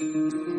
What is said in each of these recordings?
Mm-hmm.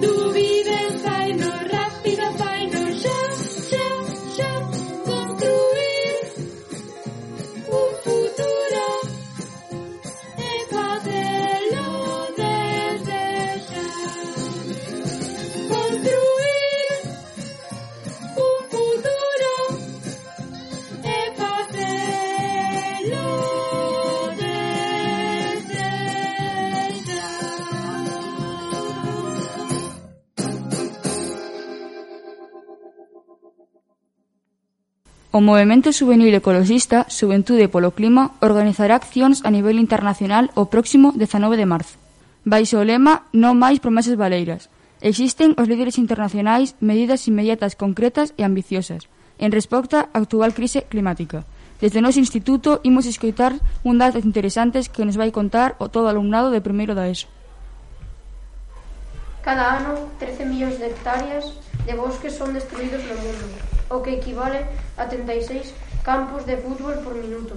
do O movemento Juvenil Ecologista Xuventude polo Clima organizará accións a nivel internacional o próximo 19 de marzo. Baixo o lema Non máis promesas baleiras. Existen os líderes internacionais medidas inmediatas concretas e ambiciosas en resposta á actual crise climática. Desde o noso instituto imos escoitar un datos interesantes que nos vai contar o todo alumnado de primeiro da ESO. Cada ano, 13 millóns de hectáreas de bosques son destruídos no mundo o que equivale a 36 campos de fútbol por minuto.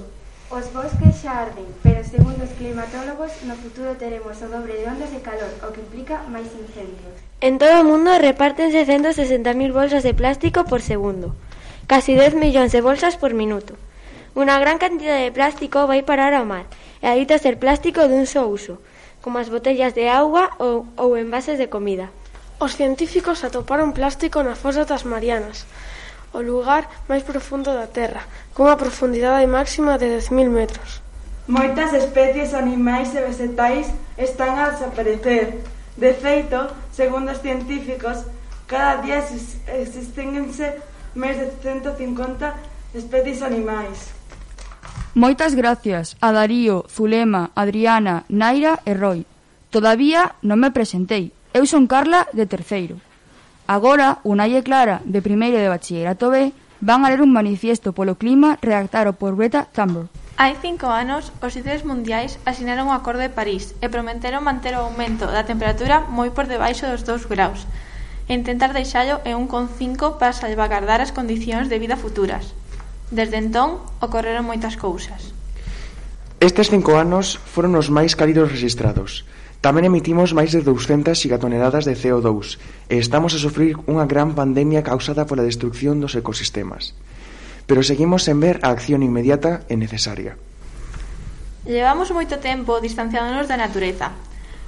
Os bosques xa arden, pero segundo os climatólogos, no futuro teremos o dobre de ondas de calor, o que implica máis incendios. En todo o mundo repártense 160.000 bolsas de plástico por segundo, casi 10 millóns de bolsas por minuto. Unha gran cantidade de plástico vai parar ao mar, e adita ser plástico dun só uso, como as botellas de auga ou, ou envases de comida. Os científicos atoparon plástico na fosa das Marianas, o lugar máis profundo da Terra, cunha profundidade máxima de 10.000 metros. Moitas especies animais e vegetais están a desaparecer. De feito, segundo os científicos, cada día existense máis de 150 especies animais. Moitas gracias a Darío, Zulema, Adriana, Naira e Roy. Todavía non me presentei. Eu son Carla de Terceiro. Agora, Unai e Clara, de primeiro de bachillerato B, van a ler un manifiesto polo clima redactado por Greta Thunberg. Hai cinco anos, os líderes mundiais asinaron o Acordo de París e prometeron manter o aumento da temperatura moi por debaixo dos 2 graus e intentar deixalo en 1,5 para salvagardar as condicións de vida futuras. Desde entón, ocorreron moitas cousas. Estes cinco anos foron os máis cálidos registrados, Tamén emitimos máis de 200 gigatoneladas de CO2 e estamos a sofrir unha gran pandemia causada pola destrucción dos ecosistemas. Pero seguimos sen ver a acción inmediata e necesaria. Levamos moito tempo distanciándonos da natureza,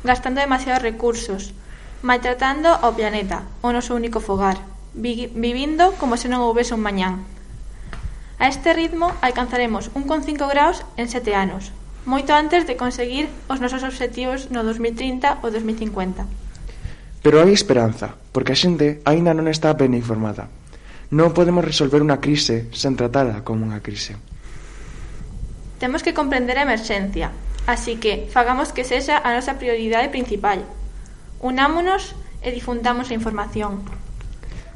gastando demasiados recursos, maltratando ao planeta, o noso único fogar, vivindo como se non houbese un mañán. A este ritmo alcanzaremos 1,5 graus en 7 anos, moito antes de conseguir os nosos obxectivos no 2030 ou 2050. Pero hai esperanza, porque a xente aínda non está ben informada. Non podemos resolver unha crise sen tratala como unha crise. Temos que comprender a emerxencia, así que fagamos que sexa a nosa prioridade principal. Unámonos e difundamos a información.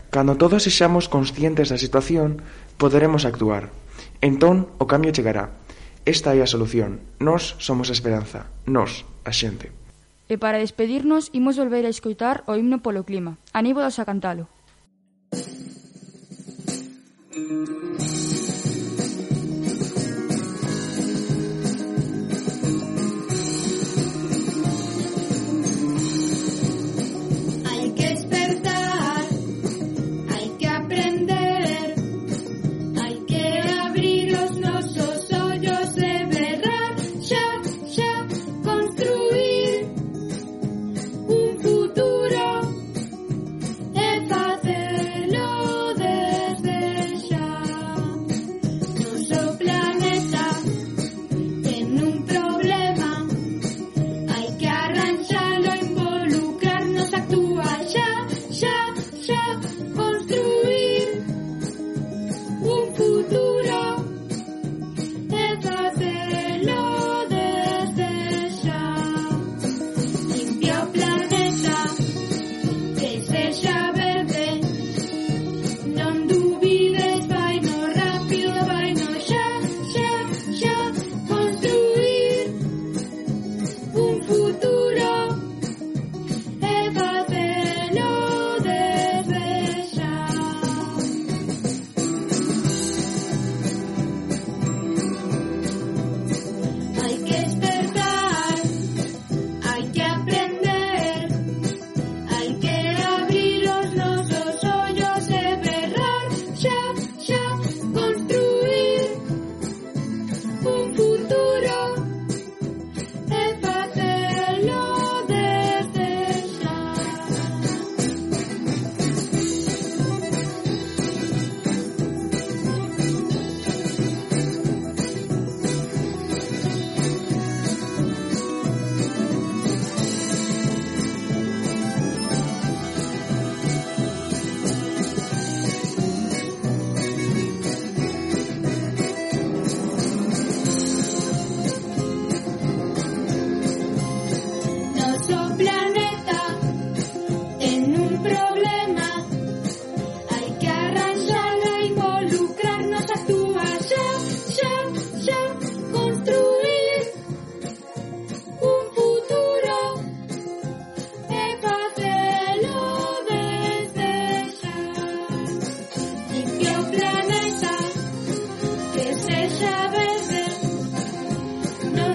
Cando todos sexamos conscientes da situación, poderemos actuar. Entón, o cambio chegará. Esta é a solución. Nós somos a esperanza. Nós, a xente. E para despedirnos, imos volver a escoitar o himno polo clima. Aníbolos a cantalo. Thank you.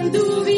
Andu